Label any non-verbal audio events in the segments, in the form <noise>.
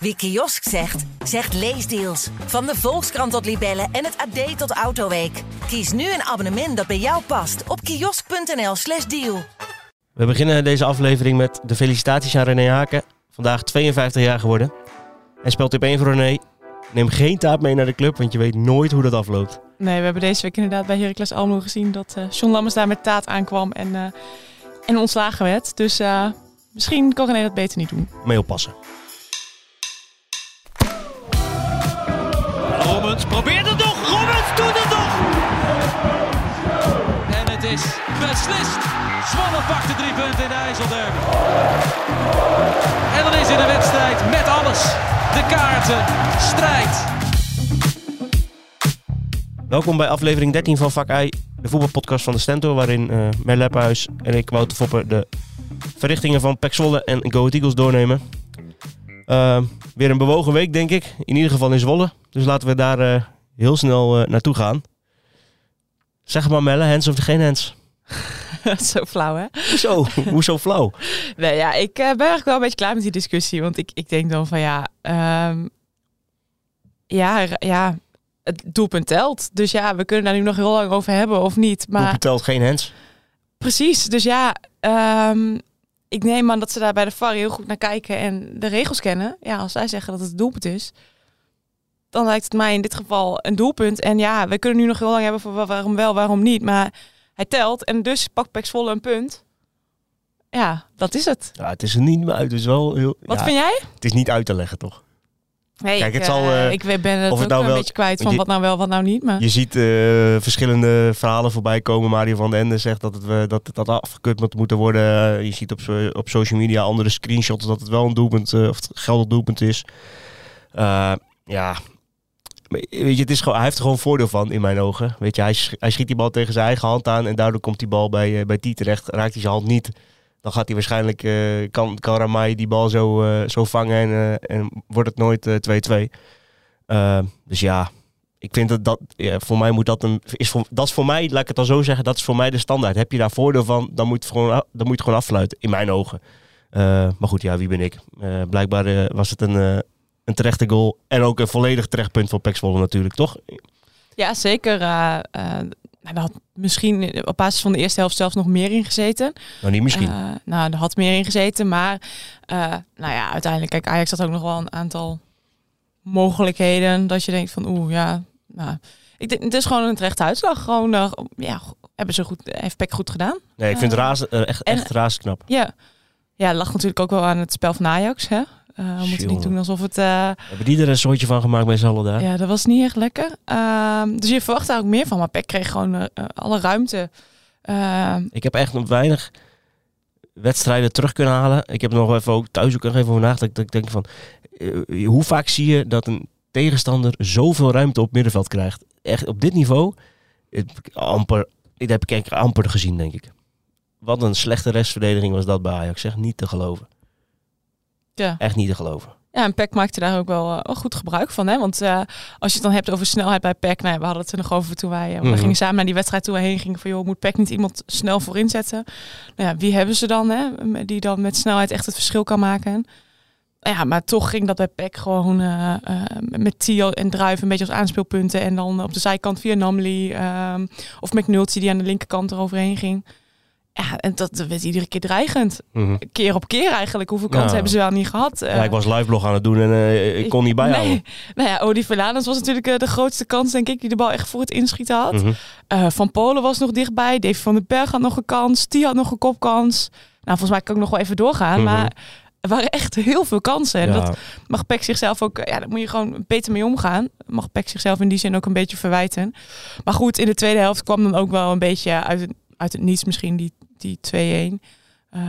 Wie kiosk zegt, zegt leesdeals. Van de Volkskrant tot Libellen en het AD tot Autoweek. Kies nu een abonnement dat bij jou past op kiosk.nl/slash deal. We beginnen deze aflevering met de felicitaties aan René Haken. Vandaag 52 jaar geworden. Hij speelt tip 1 voor René. Neem geen taap mee naar de club, want je weet nooit hoe dat afloopt. Nee, we hebben deze week inderdaad bij Heracles Almelo gezien dat uh, John Lammers daar met taat aankwam en, uh, en ontslagen werd. Dus uh, misschien kan René dat beter niet doen. Mee oppassen. Robbins probeert het nog. Robbins doet het nog. En het is beslist. Zwolle pakt de drie punten in de IJsselderby. En dan is in de wedstrijd met alles. De kaarten, strijd. Welkom bij aflevering 13 van Vak I, de voetbalpodcast van de Stentor, waarin uh, Mer Lephuis en ik, Wouter Foppen, de verrichtingen van Pek Zwolle en Go Eagles doornemen. Uh, weer een bewogen week, denk ik. In ieder geval in Zwolle. Dus laten we daar uh, heel snel uh, naartoe gaan. Zeg maar Melle, hands of geen hands? <laughs> zo flauw, hè? Zo, <laughs> hoezo flauw? nee, ja, ik uh, ben eigenlijk wel een beetje klaar met die discussie. Want ik, ik denk dan van ja, um, ja, ja, het doelpunt telt. Dus ja, we kunnen daar nu nog heel lang over hebben of niet. Maar doelpunt telt geen hands? Precies, dus ja, um, ik neem aan dat ze daar bij de VAR heel goed naar kijken en de regels kennen. Ja, als zij zeggen dat het een doelpunt is, dan lijkt het mij in dit geval een doelpunt. En ja, we kunnen nu nog heel lang hebben voor waarom wel, waarom niet. Maar hij telt en dus pakt Pex Volle een punt. Ja, dat is het. Ja, het is er niet meer uit. Het is wel heel, Wat ja, vind jij? Het is niet uit te leggen, toch? Nee, Kijk, ik, het zal, uh, uh, ik ben het of het ook nou een wel- beetje kwijt van je- wat nou wel, wat nou niet. Maar Je ziet uh, verschillende verhalen voorbij komen. Mario van den Ende zegt dat het, uh, dat, dat afgekut moet moeten worden. Je ziet op, op social media andere screenshots dat het wel een doelpunt of het geldig doelpunt is. Ja, weet je, het is gewoon, hij heeft er gewoon voordeel van in mijn ogen. Weet je, hij, sch- hij schiet die bal tegen zijn eigen hand aan en daardoor komt die bal bij, bij T terecht. Raakt hij zijn hand niet, dan gaat hij waarschijnlijk, uh, kan, kan Ramai die bal zo, uh, zo vangen en, uh, en wordt het nooit uh, 2-2. Uh, dus ja, ik vind dat, dat voor mij moet dat een, is voor, dat is voor mij, laat ik het dan zo zeggen, dat is voor mij de standaard. Heb je daar voordeel van, dan moet, gewoon, dan moet je gewoon affluiten, in mijn ogen. Uh, maar goed, ja, wie ben ik? Uh, blijkbaar was het een, een terechte goal en ook een volledig terecht punt voor Pek natuurlijk, toch? ja, zeker. Uh, er had misschien op basis van de eerste helft zelfs nog meer in gezeten. Nou, niet misschien. Uh, nou, er had meer in gezeten, maar uh, nou ja, uiteindelijk, kijk, Ajax had ook nog wel een aantal mogelijkheden dat je denkt van, oeh, ja, nou, ik denk, het is gewoon een terechte uitslag. Gewoon, uh, ja, hebben ze goed, heeft Peck goed gedaan. Nee, ik vind het razen, echt, echt razend knap. Ja, ja, lag natuurlijk ook wel aan het spel van Ajax, hè. Uh, we moeten niet doen alsof het... Uh, Hebben die er een soortje van gemaakt bij daar? Ja, dat was niet echt lekker. Uh, dus je verwacht daar ook meer van. Maar Peck kreeg gewoon uh, alle ruimte. Ehm, ik heb echt nog weinig wedstrijden terug kunnen halen. Ik heb nog even ook thuis ook nog even over nagedacht. Dat ik denk van, hoe vaak zie je dat een tegenstander zoveel ruimte op middenveld krijgt? Echt op dit niveau, het, amper, dit heb ik amper gezien, denk ik. Wat een slechte restverdediging was dat bij Ajax. Zeg niet te geloven. Ja. Echt niet te geloven. Ja, en Peck maakte daar ook wel, uh, wel goed gebruik van. Hè? Want uh, als je het dan hebt over snelheid bij Peck, nou, we hadden het er nog over toen wij, uh, Mhm. we gingen samen naar die wedstrijd toen we heen gingen van joh, moet Peck niet iemand snel voorin zetten? Nou ja, wie hebben ze dan, hè? die dan met snelheid echt het verschil kan maken? Ja, maar toch ging dat bij Peck gewoon met Tio en Druif een beetje als aanspeelpunten. En dan op de zijkant via Namely um, of McNulty die aan de linkerkant eroverheen ging. Ja, en dat werd iedere keer dreigend. Mhm. Keer op keer eigenlijk. Hoeveel kansen hebben ze wel niet gehad? Ja, ik was liveblog aan het doen en uh, ik kon niet bijhouden. Nee. Nou ja, Odi Verlanens was natuurlijk uh, de grootste kans, denk ik, die de bal echt voor het inschieten had. Mhm. Uh, van Polen was nog dichtbij. Davy van den Berg had nog een kans. Tia had nog een kopkans. Nou, volgens mij kan ik nog wel even doorgaan. Mhm. Maar er waren echt heel veel kansen. En Ja. dat mag Peck zichzelf ook... Ja, daar moet je gewoon beter mee omgaan. Mag Peck zichzelf in die zin ook een beetje verwijten. Maar goed, in de tweede helft kwam dan ook wel een beetje uit het, uit het niets misschien die, die 2-1. Uh,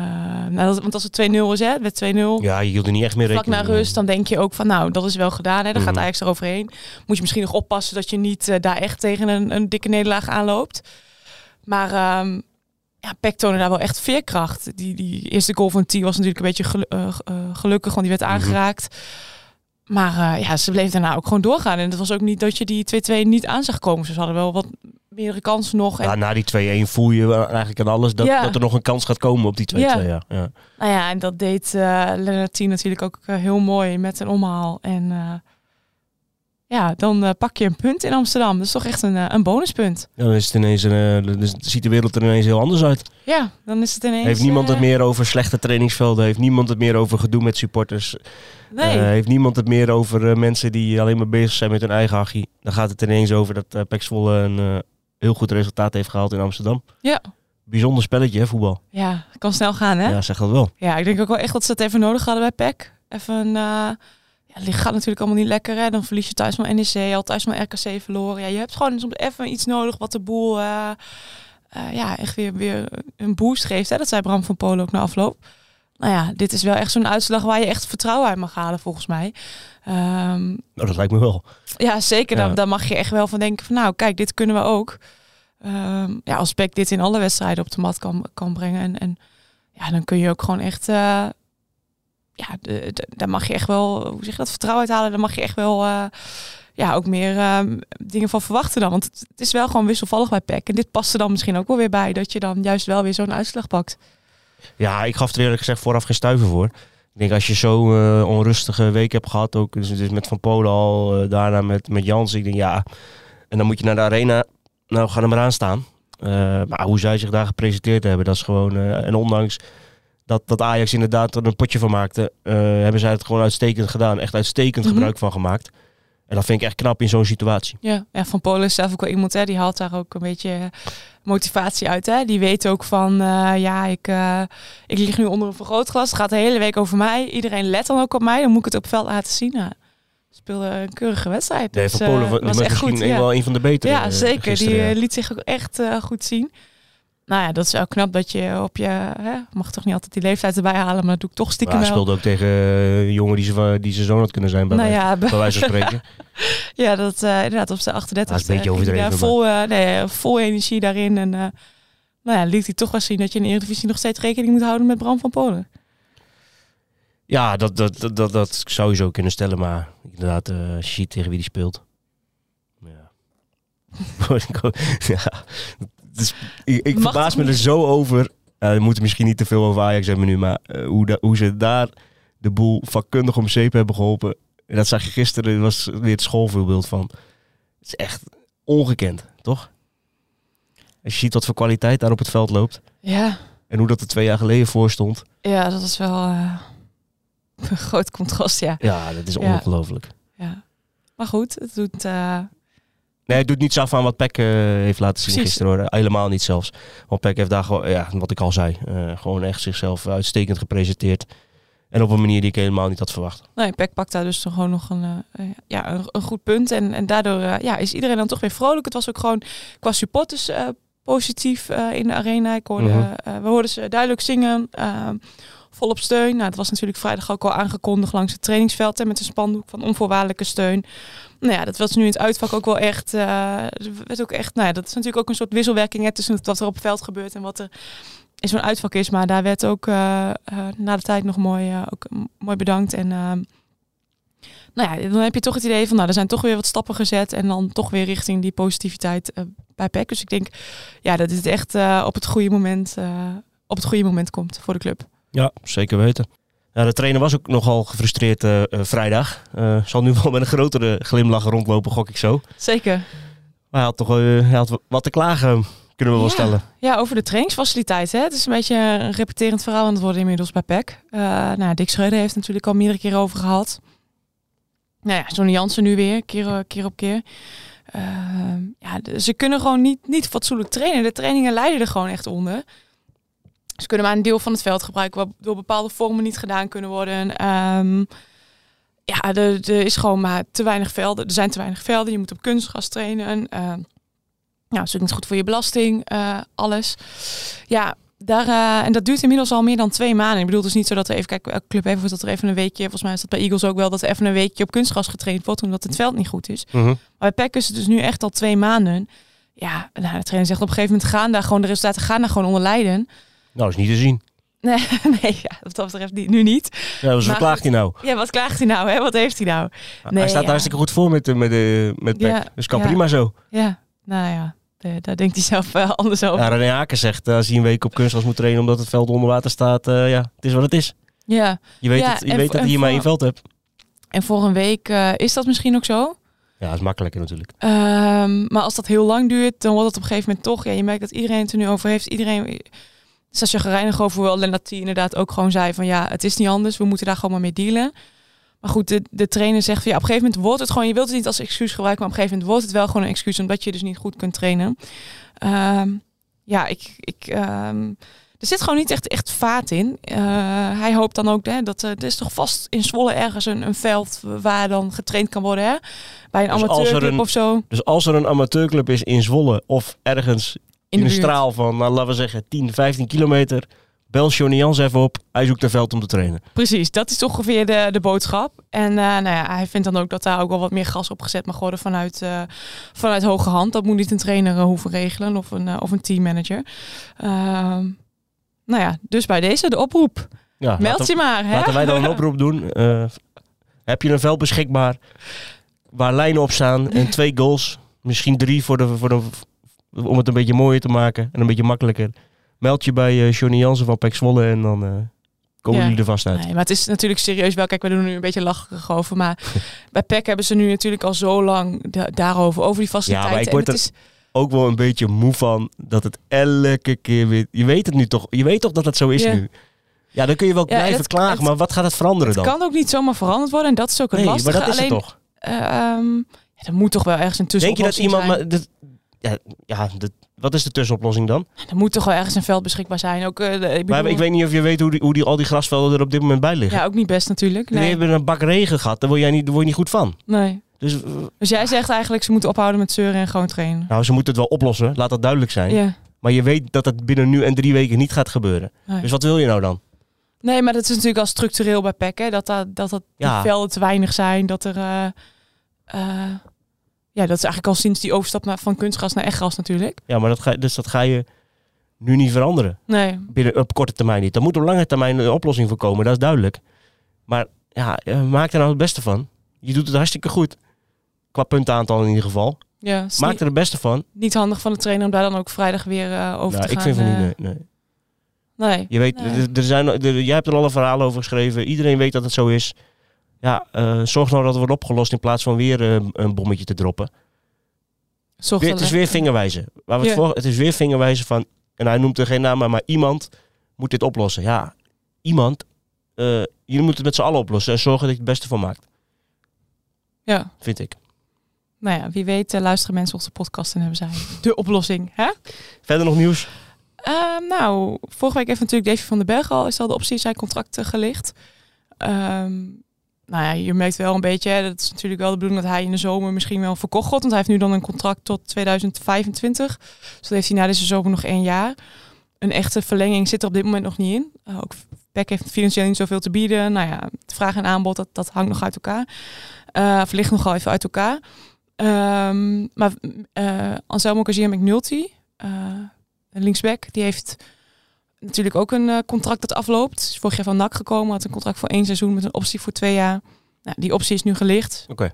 nou, dat, want als het 2-0 is, hè, met 2-0. Ja, je hield er niet echt meer Vlak rekening na rust, dan denk je ook van nou, dat is wel gedaan. Hè? Dan gaat Mhm. Ajax eroverheen. Moet je misschien nog oppassen dat je niet uh, daar echt tegen een, een dikke nederlaag aanloopt. Maar um, ja, Peck toonde daar wel echt veerkracht. Die, die eerste goal van T was natuurlijk een beetje gelu uh, uh, gelukkig, want die werd Mhm. aangeraakt. Maar uh, ja, ze bleef daarna ook gewoon doorgaan. En het was ook niet dat je die 2-2 niet aan zag komen. Ze hadden wel wat meerdere kansen nog. Ja, na die 2-1 voel je eigenlijk aan alles dat, Ja. dat er nog een kans gaat komen op die 2-2. Ja. Ja. Ja. Nou ja, en dat deed eh Lennartien natuurlijk ook eh, heel mooi met een omhaal. En eh, ja, dan eh, pak je een punt in Amsterdam. Dat is toch echt een, eh, een bonuspunt. Dan, is het ineens een, eh, dan ziet de wereld er ineens heel anders uit. Ja, dan is het ineens... heeft niemand eh, het meer over slechte trainingsvelden? Heeft niemand het meer over gedoe met supporters? Nee. Eh, heeft niemand het meer over eh, mensen die alleen maar bezig zijn met hun eigen hachie? Dan gaat het ineens over dat uh, een heel goed resultaat heeft gehaald in Amsterdam. Ja. Bijzonder spelletje, hè, voetbal. ja, kan snel gaan, hè? Ja, zeg dat wel. Ja, ik denk ook wel echt dat ze het even nodig hadden bij PEC. Even ja, het gaat natuurlijk allemaal niet lekker, hè? Dan verlies je thuis van NEC, al thuis van RKC verloren. Ja, je hebt gewoon soms even iets nodig wat de boel... ja, echt weer, weer een boost geeft. Hè? Dat zei Bram van Polen ook na afloop. Nou ja, dit is wel echt zo'n uitslag waar je echt vertrouwen uit mag halen, volgens mij. Ehm, Nou, dat lijkt me wel. ja, zeker. Ja. Dan, dan mag je echt wel van denken van nou, kijk, dit kunnen we ook. Ehm, ja, als Peck dit in alle wedstrijden op de mat kan, kan brengen. En, en ja, dan kun je ook gewoon echt... eh, ja, de, de- daar mag je echt wel, hoe zeg je dat, vertrouwen uithalen. Daar mag je echt wel eh, ja, ook meer ehm, dingen van verwachten dan. Want het, het is wel gewoon wisselvallig bij Peck. En dit past er dan misschien ook wel weer bij. Dat je dan juist wel weer zo'n uitslag pakt. Ja, ik gaf er eerlijk gezegd vooraf geen stuiver voor. Ik denk als je zo'n onrustige week hebt gehad, ook dus, dus met Van Polen al, eh, daarna met, met Jans. Ik denk ja, en dan moet je naar de arena. Nou, ga er maar aan staan. Eh, maar hoe zij zich daar gepresenteerd hebben, dat is gewoon. eh, en ondanks dat, dat Ajax inderdaad er een potje van maakte, eh, hebben zij het gewoon uitstekend gedaan. Echt uitstekend Mhm. gebruik van gemaakt. En dat vind ik echt knap in zo'n situatie. Ja, ja, Van Polen is zelf ook wel iemand, hè, die haalt daar ook een beetje motivatie uit. Hè? Die weet ook van, eh, ja, ik, eh, ik lig nu onder een vergrootglas. Het gaat de hele week over mij. Iedereen let dan ook op mij. Dan moet ik het op het veld laten zien. Nou, speelde een keurige wedstrijd. Nee, Dus, van Polen eh, was, echt misschien goed. een, Ja, wel een van de betere. ja zeker. gisteren, die ja. liet zich ook echt goed zien. Nou ja, dat is wel knap dat je op je... Hè, mag toch niet altijd die leeftijd erbij halen, maar dat doe ik toch stiekem Maar hij wel. speelde ook tegen eh, een jongen die zijn die zijn zoon had kunnen zijn, bij, nou wijze- ja, bij wijze van spreken. <laughs> Ja, dat eh, inderdaad op zijn 38 Dat is een beetje overdreven, Vol, eh, nee, vol energie daarin. En eh, nou ja, liet hij toch wel zien dat je in de Eredivisie nog steeds rekening moet houden met Bram van Polen. Ja, dat, dat, dat, dat, dat zou je zo kunnen stellen, maar inderdaad, eh, ziet tegen wie die speelt. Ja. <laughs> ja. Dus, ik ik verbaas me er zo over. We moeten misschien niet te veel over Ajax hebben nu, maar eh, hoe, da- hoe ze daar de boel vakkundig om zeep hebben geholpen. En dat zag je gisteren, er was weer het schoolvoorbeeld van. Het is echt ongekend, toch? Als je ziet wat voor kwaliteit daar op het veld loopt. Ja, En hoe dat er twee jaar geleden voor stond. ja dat is wel eh, <laughs> een groot contrast, ja. Ja, dat is ongelooflijk. ja. Maar goed, het doet... eh, Nee, het doet niets af aan wat Peck eh, heeft laten zien Precies. gisteren hoor. Helemaal niet zelfs. Want Peck heeft daar gewoon, ja, wat ik al zei, eh, gewoon echt zichzelf uitstekend gepresenteerd. En op een manier die ik helemaal niet had verwacht. nee, Peck pakt daar dus toch gewoon nog een, eh, ja, een, een goed punt. En, en daardoor ja, is iedereen dan toch weer vrolijk. Het was ook gewoon qua supporters eh, positief in de arena. Ik hoorde, Mhm. we hoorden ze duidelijk zingen. Volop steun. Nou, het was natuurlijk vrijdag ook al aangekondigd langs het trainingsveld. Hè, met een spandoek van onvoorwaardelijke steun. Nou ja, dat was nu in het uitvak ook wel echt. eh, er werd ook echt nou ja, dat is natuurlijk ook een soort wisselwerking hè, tussen wat er op het veld gebeurt en wat er in zo'n uitvak is. Maar daar werd ook eh, eh, na de tijd nog mooi, ook, mooi bedankt. En ehm, nou ja, dan heb je toch het idee van, nou, er zijn toch weer wat stappen gezet. En dan toch weer richting die positiviteit bij PEC. Dus ik denk ja, dat dit echt op, het goede moment, op het goede moment komt voor de club. Ja, zeker weten. Ja, de trainer was ook nogal gefrustreerd eh, eh, vrijdag. Eh, zal nu <laughs> wel met een grotere glimlach rondlopen, gok ik zo. Zeker. Maar hij had toch eh, hij had wat te klagen, kunnen we wel stellen. Ja, over de trainingsfaciliteit. Hè? Het is een beetje een repeterend verhaal aan het worden inmiddels bij PEC. Eh nou, Dick Schreuder heeft het natuurlijk al meerdere keren over gehad. Nou ja, Johnny Jansen nu weer, keer, keer op keer. Ja, ze kunnen gewoon niet, niet fatsoenlijk trainen. De trainingen leiden er gewoon echt onder. Ze kunnen maar een deel van het veld gebruiken... wat door bepaalde vormen niet gedaan kunnen worden. Ehm, ja, er, er is gewoon maar te weinig velden. Er zijn te weinig velden. Je moet op kunstgras trainen. Nou, dat is ook niet goed voor je belasting, eh, alles. Ja, daar, eh, en dat duurt inmiddels al meer dan twee maanden. Ik bedoel dus niet zo dat er even, kijk, elke club heeft dat er even een weekje, volgens mij is dat bij Eagles ook wel, dat er even een weekje op kunstgras getraind wordt, omdat het veld niet goed is. Mhm. Maar bij PEC is het dus nu echt al twee maanden. Ja, nou, de trainer zegt op een gegeven moment gaan daar gewoon, de resultaten gaan daar gewoon onder lijden. Nou, is niet te zien. <laughs> Nee, nee ja, wat dat betreft niet, nu niet. Ja, dus wat Maar klaagt hij nou? Ja, wat klaagt hij nou? Hè? Wat heeft hij nou? Nee, hij staat ja. hartstikke goed voor met, met, met Peck. Ja, dus kan prima zo. Ja, nou ja, daar denkt hij zelf eh, anders over. Ja, René Haken zegt, eh, als hij een week op kunstgras moet trainen omdat het veld onder water staat, eh, ja, het is wat het is. Ja, Je weet, het, je weet dat je hier maar één veld hebt. en voor een week is dat misschien ook zo. Ja, dat is makkelijker natuurlijk. Ehm, maar als dat heel lang duurt, dan wordt het op een gegeven moment toch... Ja, je merkt dat iedereen het er nu over heeft. Iedereen is als je gereinig over wel. En dat die inderdaad ook gewoon zei van... Ja, het is niet anders. We moeten daar gewoon maar mee dealen. Maar goed, de, de trainer zegt van... Ja, op een gegeven moment wordt het gewoon... Je wilt het niet als excuus gebruiken. Maar op een gegeven moment wordt het wel gewoon een excuus... omdat je dus niet goed kunt trainen. Ehm, ja, ik... ik ehm, er zit gewoon niet echt, echt vaat in. Eh, hij hoopt dan ook hè, dat eh, er is toch vast in Zwolle ergens een, een veld waar dan getraind kan worden. Hè? Bij een Dus amateurclub een- of zo. Dus als er een amateurclub is in Zwolle of ergens in, een straal van, nou, laten we zeggen, 10, 15 kilometer, bel Johnny Jans even op. Hij zoekt een veld om te trainen. Precies, dat is ongeveer de, de boodschap. En eh, nou ja, hij vindt dan ook dat daar ook wel wat meer gas op gezet mag worden vanuit, eh, vanuit hoge hand. Dat moet niet een trainer eh, hoeven regelen of een, of een teammanager. Ehm nou ja, dus bij deze de oproep. Ja, Meld je maar. Hè? laten wij dan een oproep doen. Heb je een veld beschikbaar waar lijnen op staan en twee goals, misschien drie voor de, voor de, om het een beetje mooier te maken en een beetje makkelijker. Meld je bij eh, Johnny Jansen van Pek Zwolle en dan eh, komen Ja. jullie er vast uit. Nee, maar het is natuurlijk serieus wel. Kijk, we doen er nu een beetje lacherig over. Maar <laughs> bij PEC hebben ze nu natuurlijk al zo lang da- daarover, over die faciliteiten. maar ik En word het er- is, Ook wel een beetje moe van dat het elke keer weer... Je weet het nu toch? Je weet toch dat het zo is Ja. nu? Ja, dan kun je wel Ja, en blijven het- klagen, het- maar wat gaat het veranderen het dan? kan ook niet zomaar veranderd worden. En dat is ook het nee, lastige. maar dat is Alleen, het toch? ehm, ja, er moet toch wel ergens een Denk je dat iemand... Maar, ja, ja wat is de tussenoplossing dan? Er moet toch wel ergens een veld beschikbaar zijn. Ook, eh, ik, bedoel, Maar ik weet niet of je weet hoe, die, hoe die, al die grasvelden er op dit moment bij liggen. Ja, ook niet best natuurlijk. Die Nee. hebben een bak regen gehad, daar word, jij niet, daar word je niet goed van. nee. Dus eh, Dus jij zegt eigenlijk ze moeten ophouden met zeuren en gewoon trainen. nou, ze moeten het wel oplossen, laat dat duidelijk zijn. Ja. Maar je weet dat het binnen nu en drie weken niet gaat gebeuren. Nee. Dus wat wil je nou dan? Nee, maar dat is natuurlijk al structureel bij PEC. Hè? Dat, dat, dat, dat Ja. die velden te weinig zijn. Dat er... eh, ja, dat is eigenlijk al sinds die overstap naar, van kunstgras naar echtgras natuurlijk. Ja, maar dat ga, dus dat ga je nu niet veranderen. Nee, binnen op korte termijn niet. Er moet op lange termijn een oplossing voor komen, dat is duidelijk. Maar ja, eh, maak er nou het beste van. Je doet het hartstikke goed. Qua puntenaantal in ieder geval. ja, Maak niet, er het beste van. niet handig van de trainer om daar dan ook vrijdag weer eh, over Nou, te ik gaan. vind van eh, niet. Nee, nee. nee. Je weet, Nee. er, er zijn, er- jij hebt er al een verhaal over geschreven. Iedereen weet dat het zo is. Ja, eh, zorg nou dat het wordt opgelost in plaats van weer eh, een bommetje te droppen. Weer, het is er- weer vingerwijzen. Waar we het, Ja. voor, het is weer vingerwijzen van, en hij noemt er geen naam, maar, maar iemand moet dit oplossen. Ja, iemand. eh jullie moeten het met z'n allen oplossen en zorgen dat je het beste van maakt, Ja, vind ik. nou ja, wie weet luisteren mensen onze podcast en hebben zij de oplossing. Hè? Verder nog nieuws? Ehm, nou, vorige week heeft natuurlijk Davy van den Berg al, is al de optie zijn contract gelicht. Ehm, nou ja, je merkt wel een beetje, hè, dat is natuurlijk wel de bedoeling dat hij in de zomer misschien wel verkocht wordt. Want hij heeft nu dan een contract tot 2025. Dus dat heeft hij na deze zomer nog één jaar. Een echte verlenging zit er op dit moment nog niet in. Eh, ook PEC heeft financieel niet zoveel te bieden. Nou ja, de vraag en aanbod, dat, dat hangt nog uit elkaar. Eh of ligt nogal even uit elkaar. Ehm, maar eh Anselmo Garcia McNulty, een linksback, die heeft natuurlijk ook een eh, contract dat afloopt. Is vorig jaar van NAC gekomen, had een contract voor één seizoen met een optie voor twee jaar. Nou, die optie is nu gelicht. Oké.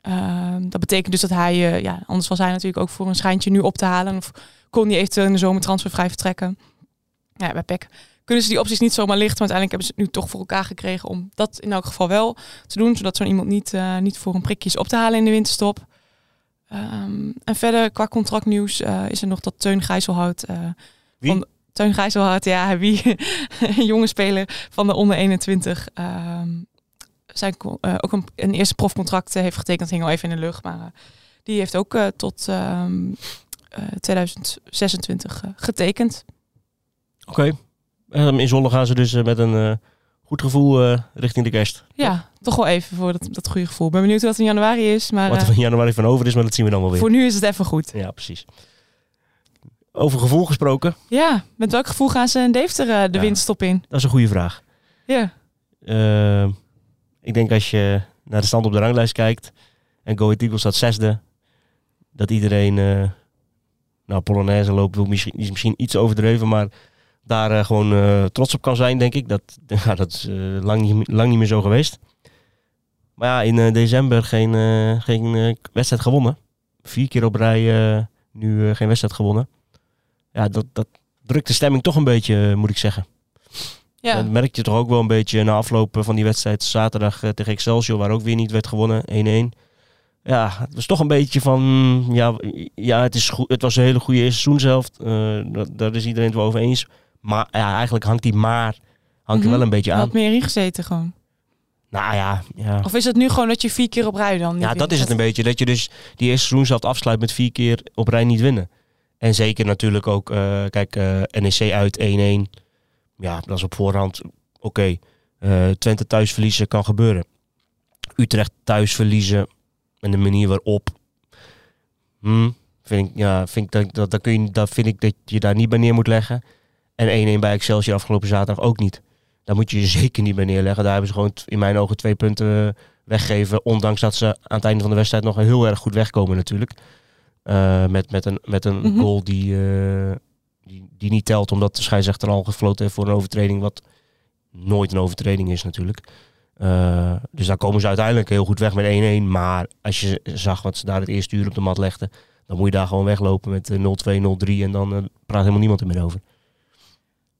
Ehm, dat betekent dus dat hij, eh, ja, anders was hij natuurlijk ook voor een schijntje nu op te halen. Of kon hij eventueel in de zomer transfervrij vertrekken. Ja, bij PEC kunnen ze die opties niet zomaar lichten. Maar uiteindelijk hebben ze het nu toch voor elkaar gekregen om dat in elk geval wel te doen. Zodat zo'n iemand niet, eh, niet voor een prikje is op te halen in de winterstop. Ehm, en verder qua contractnieuws is er nog dat Teun Gijzelhout... Wie? Van, Teun Gijzelhout, ja, wie? <laughs> een jonge speler van de onder 21. ehm, zijn, eh, ook een, een eerste profcontract eh, heeft getekend. Hing al even in de lucht. Maar eh, die heeft ook tot ehm, eh, 2026 eh, getekend. Oké. Ehm, in Zwolle gaan ze dus met een goed gevoel richting de kerst. Ja, toch wel even voor dat, dat goede gevoel. Ik ben benieuwd dat in januari is. Maar Wat er van januari van over is, maar dat zien we dan wel weer. voor nu is het even goed. Ja, precies. Over gevoel gesproken, Ja, met welk gevoel gaan ze in Deventer eh, de Ja. winterstop in? dat is een goede vraag. Ja, Ehm, ik denk als je naar de stand op de ranglijst kijkt en Go Ahead Eagles staat zesde, dat iedereen, eh nou Polonaise loopt, misschien, is misschien iets overdreven, maar daar eh, gewoon trots op kan zijn, denk ik. Dat, <laughs> ja, dat is lang, niet, lang niet meer zo geweest. Maar ja, in december geen, geen wedstrijd gewonnen. Vier keer op rij nu geen wedstrijd gewonnen. Ja, dat, dat drukt de stemming toch een beetje, eh, moet ik zeggen. Ja, Dat merk je toch ook wel een beetje na afloop van die wedstrijd zaterdag eh, tegen Excelsior, waar ook weer niet werd gewonnen, 1-1. Ja, het was toch een beetje van, ja, ja het, is goed, het was een hele goede eerste seizoenshelft. Eh dat, daar is iedereen het wel over eens. Maar ja, eigenlijk hangt die maar hangt er Mhm. wel een beetje aan. had meer ingezeten gewoon. Nou ja, ja. Of is het nu gewoon dat je vier keer op rij dan niet ja dat is het een beetje. Dat je dus die eerste seizoenshelft afsluit met vier keer op rij niet winnen. En zeker natuurlijk ook, eh, kijk, eh, NEC uit 1-1. Ja, dat is op voorhand oké. Eh, Twente thuis verliezen kan gebeuren. Utrecht thuis verliezen en de manier waarop. Hmm, vind ik, ja, vind ik dat, dat, kun je, dat vind ik dat je daar niet bij neer moet leggen. En 1-1 bij Excelsior afgelopen zaterdag ook niet. Daar moet je je <laughs> zeker niet bij neerleggen. Daar hebben ze gewoon in mijn ogen twee punten weggeven. Ondanks dat ze aan het einde van de wedstrijd nog heel erg goed wegkomen natuurlijk. Eh, met, met een, met een Mhm. goal die, eh, die, die niet telt. Omdat de scheidsrechter al gefloten heeft voor een overtreding. Wat nooit een overtreding is natuurlijk. Eh, dus daar komen ze uiteindelijk heel goed weg met 1-1. Maar als je zag wat ze daar het eerste uur op de mat legden. Dan moet je daar gewoon weglopen met eh, 0-2, 0-3. En dan praat helemaal niemand er meer over.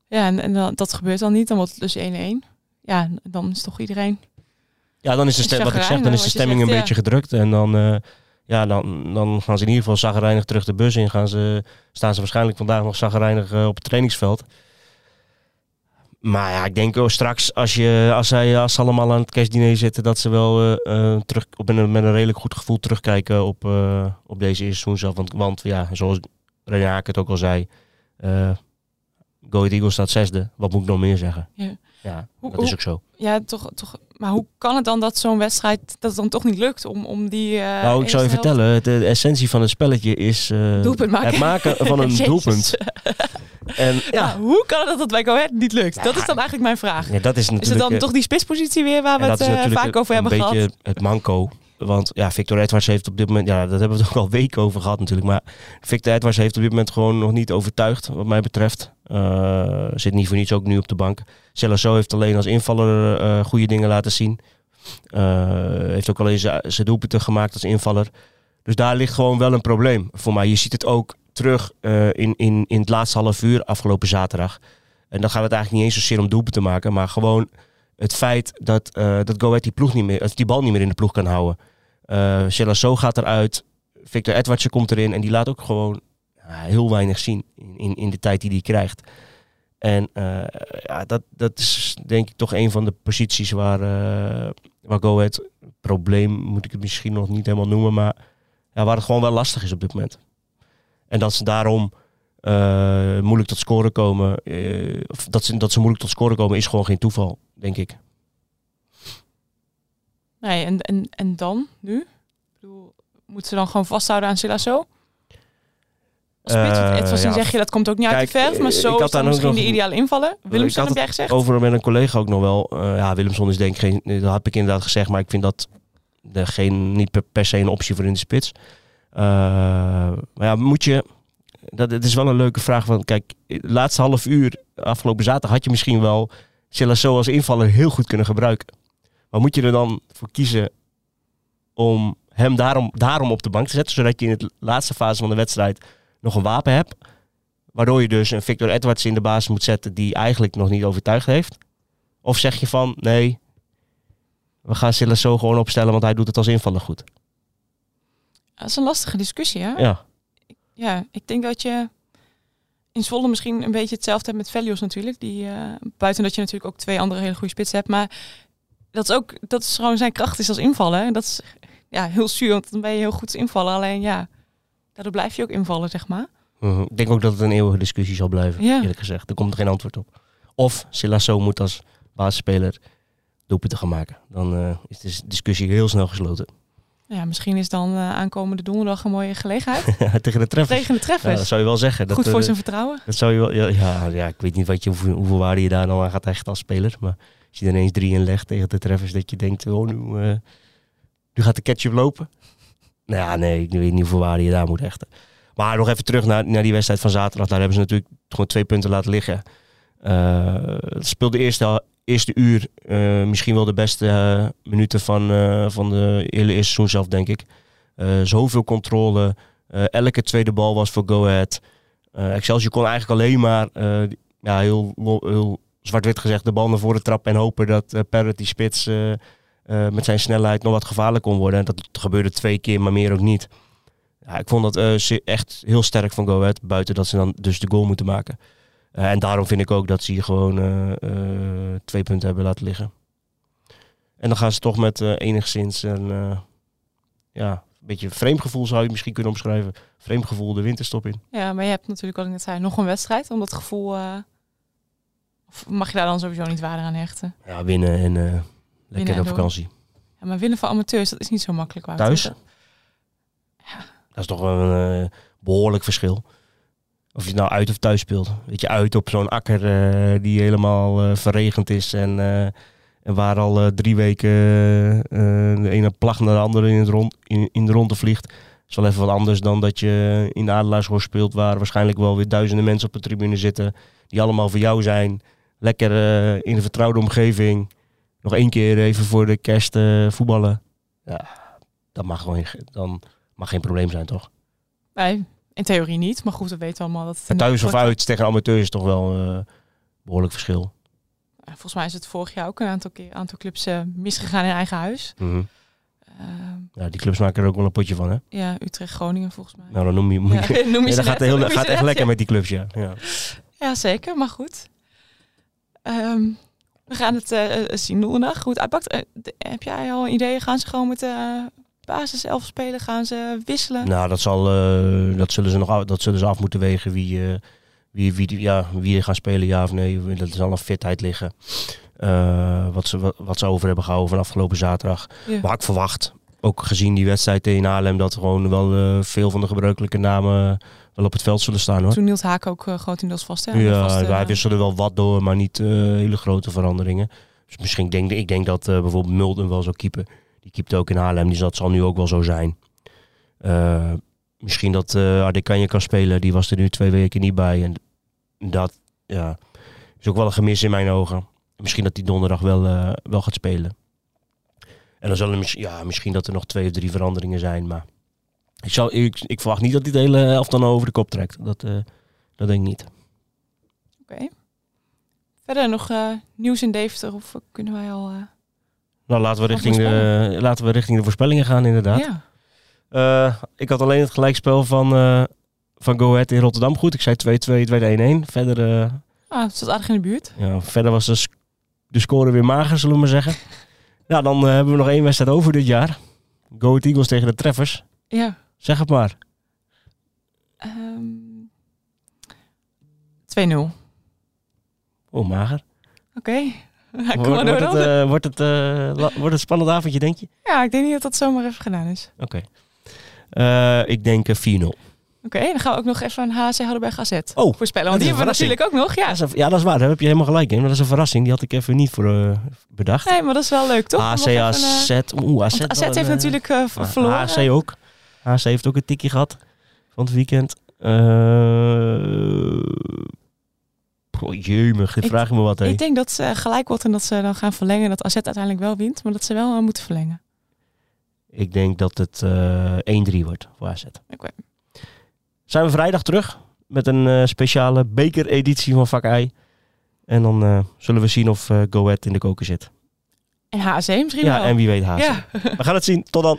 Ja, en, en dan, dat gebeurt dan niet. Dan wordt het dus 1-1. Ja, dan is toch iedereen... Ja, dan is de stem, wat ik zeg, dan is de stemming zegt, een ja. beetje gedrukt. En dan, ja, dan, dan gaan ze in ieder geval zagrijnig terug de bus in. Gaan ze, staan ze waarschijnlijk vandaag nog zagrijnig eh, op het trainingsveld. Maar ja, ik denk oh, straks als, je, als, zij, als ze allemaal aan het kerstdiner zitten... dat ze wel eh, eh, terug, op een, met een redelijk goed gevoel terugkijken op, op deze eerste seizoen. Want, want ja, zoals René Haak het ook al zei... Go Eagles staat zesde. Wat moet ik nog meer zeggen? Ja. Ja, Hoe- dat is ook zo. Ja, toch, toch. Maar hoe kan het dan dat zo'n wedstrijd... dat het dan toch niet lukt om, om die... eh, Nou, ik zou je vertellen, de, de essentie van het spelletje is eh, maken. het maken <laughs> van een doelpunt. En Ja, hoe kan het dat het bij Go Ahead niet lukt? dat is dan eigenlijk mijn vraag. ja, dat is natuurlijk... Is het dan eh, toch die spitspositie weer waar we het dat vaak over een hebben beetje gehad? het manco. Want ja, Victor Edwards heeft op dit moment, ja, dat hebben we ook al weken over gehad natuurlijk. Maar Victor Edwards heeft op dit moment gewoon nog niet overtuigd, wat mij betreft. Eh, zit niet voor niets ook nu op de bank. Celasso heeft alleen als invaller eh goede dingen laten zien. Eh, heeft ook alleen zijn doelpunten gemaakt als invaller. Dus daar ligt gewoon wel een probleem voor mij. Je ziet het ook terug in, in, in het laatste half uur afgelopen zaterdag. En dan gaat het eigenlijk niet eens zozeer om doelpunten te maken, maar gewoon het feit dat, eh dat die, ploeg niet meer, die bal niet meer in de ploeg kan houden. Uh, gaat eruit, Victor Edwardsen komt erin en die laat ook gewoon heel weinig zien in, in, in de tijd die hij krijgt. En eh, ja, dat, dat is denk ik toch een van de posities waar, eh waar Go Ahead, probleem moet ik het misschien nog niet helemaal noemen, maar ja, waar het gewoon wel lastig is op dit moment. En dat ze daarom moeilijk tot scoren komen, of dat ze, dat ze moeilijk tot scoren komen, is gewoon geen toeval, denk ik. Nee, en, en, en dan, nu? Ik bedoel, moeten ze dan gewoon vasthouden aan Silasso? Als spits, Eh, het was ja, zeg je, dat komt ook niet uit de verf, maar zo ik had is dan misschien nog- de ideale invallen. Willemson heb jij gezegd? Over met een collega ook nog wel. Eh, ja, Willemson is denk ik geen. Dat heb ik inderdaad gezegd, maar ik vind dat geen, niet per, per se een optie voor in de spits. Eh, maar ja, moet je. Dat, het is wel een leuke vraag. Want kijk, laatste half uur afgelopen zaterdag had je misschien wel Celasso als invaller heel goed kunnen gebruiken. Maar moet je er dan voor kiezen om hem daarom, daarom op de bank te zetten, zodat je in de laatste fase van de wedstrijd nog een wapen hebt? Waardoor je dus een Victor Edwards in de basis moet zetten die eigenlijk nog niet overtuigd heeft. Of zeg je van nee, we gaan Silasso gewoon opstellen, want hij doet het als invaller goed. Dat is een lastige discussie, hè? Ja, Ja, ik denk dat je in Zwolle misschien een beetje hetzelfde hebt met Velios natuurlijk. Die, eh, buiten dat je natuurlijk ook twee andere hele goede spitsen hebt. Maar dat is ook, dat is gewoon zijn kracht is als invallen. Dat is ja, heel zuur, want dan ben je heel goed invallen. Alleen ja, daardoor blijf je ook invallen, zeg maar. Mhm. ik denk ook dat het een eeuwige discussie zal blijven, Ja. eerlijk gezegd. Er komt geen antwoord op. Of Silasso moet als basisspeler doelpunten gaan maken. Dan eh, is de discussie heel snel gesloten. Ja, misschien is dan eh, aankomende donderdag een mooie gelegenheid. <laughs> Tegen de treffers. Tegen de Ja, treffers. dat zou je wel zeggen. Dat, Goed voor eh, zijn vertrouwen. Dat zou je wel, ja, ja, ja, ik weet niet wat je, hoeveel, hoeveel waarde je daar nou aan gaat hechten als speler. Maar als je er ineens drie in legt tegen de treffers, dat je denkt, oh, nu, eh, nu gaat de ketchup lopen. Nou ja, nee, ik weet niet hoeveel waarde je daar moet hechten. Maar nog even terug naar, naar die wedstrijd van zaterdag. Daar hebben ze natuurlijk gewoon twee punten laten liggen. Eh, het speelde de eerste, eerste uur eh, misschien wel de beste minuten van, van de hele eerste seizoen zelf, denk ik. Zoveel controle. Elke tweede bal was voor Go Ahead. Excelsior kon eigenlijk alleen maar, ja, heel, heel zwart-wit gezegd, de bal naar voren trappen en hopen dat die spits, eh, eh, met zijn snelheid nog wat gevaarlijk kon worden. En dat gebeurde twee keer, maar meer ook niet. Ja, ik vond dat echt heel sterk van Go Ahead, buiten dat ze dan dus de goal moeten maken. En daarom vind ik ook dat ze hier gewoon twee punten hebben laten liggen. En dan gaan ze toch met enigszins een ja, beetje vreemd gevoel zou je misschien kunnen omschrijven. Vreemd gevoel de winterstop in. Ja, maar je hebt natuurlijk, wat ik net zei, nog een wedstrijd. Om dat gevoel... of mag je daar dan sowieso niet waarde aan hechten? Ja, winnen en eh, lekker op vakantie. Ja, maar winnen van amateurs, dat is niet zo makkelijk. Wouter. Thuis? Dat is toch wel een eh, behoorlijk verschil. Of je het nou uit of thuis speelt. Weet je, uit op zo'n akker eh, die helemaal verregend is. En, eh, en waar al drie weken de ene plag naar de andere in, het rond, in, in de ronde vliegt. is wel even wat anders dan dat je in de Adelaarshorst speelt. Waar waarschijnlijk wel weer duizenden mensen op de tribune zitten. Die allemaal voor jou zijn. Lekker eh, in een vertrouwde omgeving. Nog één keer even voor de kerst eh, voetballen. Ja, dat mag gewoon dan mag geen probleem zijn, toch? Nee, in theorie niet. Maar goed, we weten allemaal dat het... Thuis of uit tegen amateurs is toch wel een eh, behoorlijk verschil. Volgens mij is het vorig jaar ook een aantal, keer, aantal clubs misgegaan in eigen huis. Mhm. Ehm, Ja, die clubs maken er ook wel een potje van, hè? ja, Utrecht-Groningen volgens mij. Nou, dan noem je... Ja, <laughs> noem je Ja, ze dat gaat, heel, gaat echt lekker met die clubs, ja. ja. Ja, zeker, maar goed. Ehm, we gaan het eh, eh, zien hoe het uitpakt. Eh, de- heb jij al ideeën? Gaan ze gewoon met de basis elf spelen? Gaan ze wisselen? Nou, dat, zal, dat, zullen ze nog af, dat zullen ze af moeten wegen wie, wie, wie, ja, wie er gaat spelen, ja of nee. Dat zal een fitheid liggen. Wat, ze, wat, wat ze over hebben gehouden van afgelopen zaterdag. Ja. Maar ik verwacht, ook gezien die wedstrijd tegen Haarlem, dat gewoon wel veel van de gebruikelijke namen wel op het veld zullen staan hoor. Toen hield Haak ook eh, grotendeels vast. Hè? Ja, Vast, eh, wij wisselen wel wat door, maar niet eh, hele grote veranderingen. Dus misschien denk ik denk dat bijvoorbeeld Mulden wel zou keepen. Die keept ook in Haarlem, dus dat zal nu ook wel zo zijn. Misschien dat eh Adekanje kan spelen, die was er nu twee weken niet bij. En dat ja, is ook wel een gemis in mijn ogen. Misschien dat hij donderdag wel, wel gaat spelen. En dan zullen mis- ja, misschien dat er nog twee of drie veranderingen zijn, maar ik, zou, ik, ik verwacht niet dat hij de hele helft dan over de kop trekt. Dat, eh, dat denk ik niet. Oké. Verder nog eh, nieuws in Deventer? Of kunnen wij al... eh, Nou, laten we, richting de, laten we richting de voorspellingen gaan, inderdaad. ja. Ik had alleen het gelijkspel van, van Go Ahead in Rotterdam goed. Ik zei 2-2, het werd 1-1. Verder, Ah, het zat aardig in de buurt. ja, verder was de, sc- de score weer mager, zullen we maar zeggen. <laughs> nou, dan hebben we nog één wedstrijd over dit jaar. Go Ahead Eagles tegen de Treffers. Ja. Zeg het maar. Ehm 2-0. Oh, mager. Oké. <laughs> Ja, kom Wordt, het, eh, wordt, het, eh, wordt het een spannend avondje, denk je? Ja, ik denk niet dat dat zomaar even gedaan is. Oké. Eh, ik denk eh, 4-0. Oké, dan gaan we ook nog even een HC Hardenberg AZ Oh, voorspellen. Want die hebben we natuurlijk ook nog. Ja. Ja, dat is, ja, dat is waar. Daar heb je helemaal gelijk in. Maar dat is een verrassing. Die had ik even niet voor bedacht. Nee, maar dat is wel leuk, toch? Eh, ACAZ. Oeh, AZ. AZ heeft natuurlijk verloren. HC ook. HC heeft ook een tikje gehad van het weekend. Eh oh, jemig, dit Ik- vraag je me wat. Ik denk dat ze gelijk wordt en dat ze dan gaan verlengen. Dat AZ uiteindelijk wel wint, maar dat ze wel eh, moeten verlengen. Ik denk dat het eh 1-3 wordt voor AZ. Oké. Zijn we vrijdag terug met een eh, speciale bekereditie van Vak I. En dan zullen we zien of eh Go Ahead in de koker zit. En HC misschien Ja, wel. en wie weet HC. Ja. We gaan het zien. Tot dan.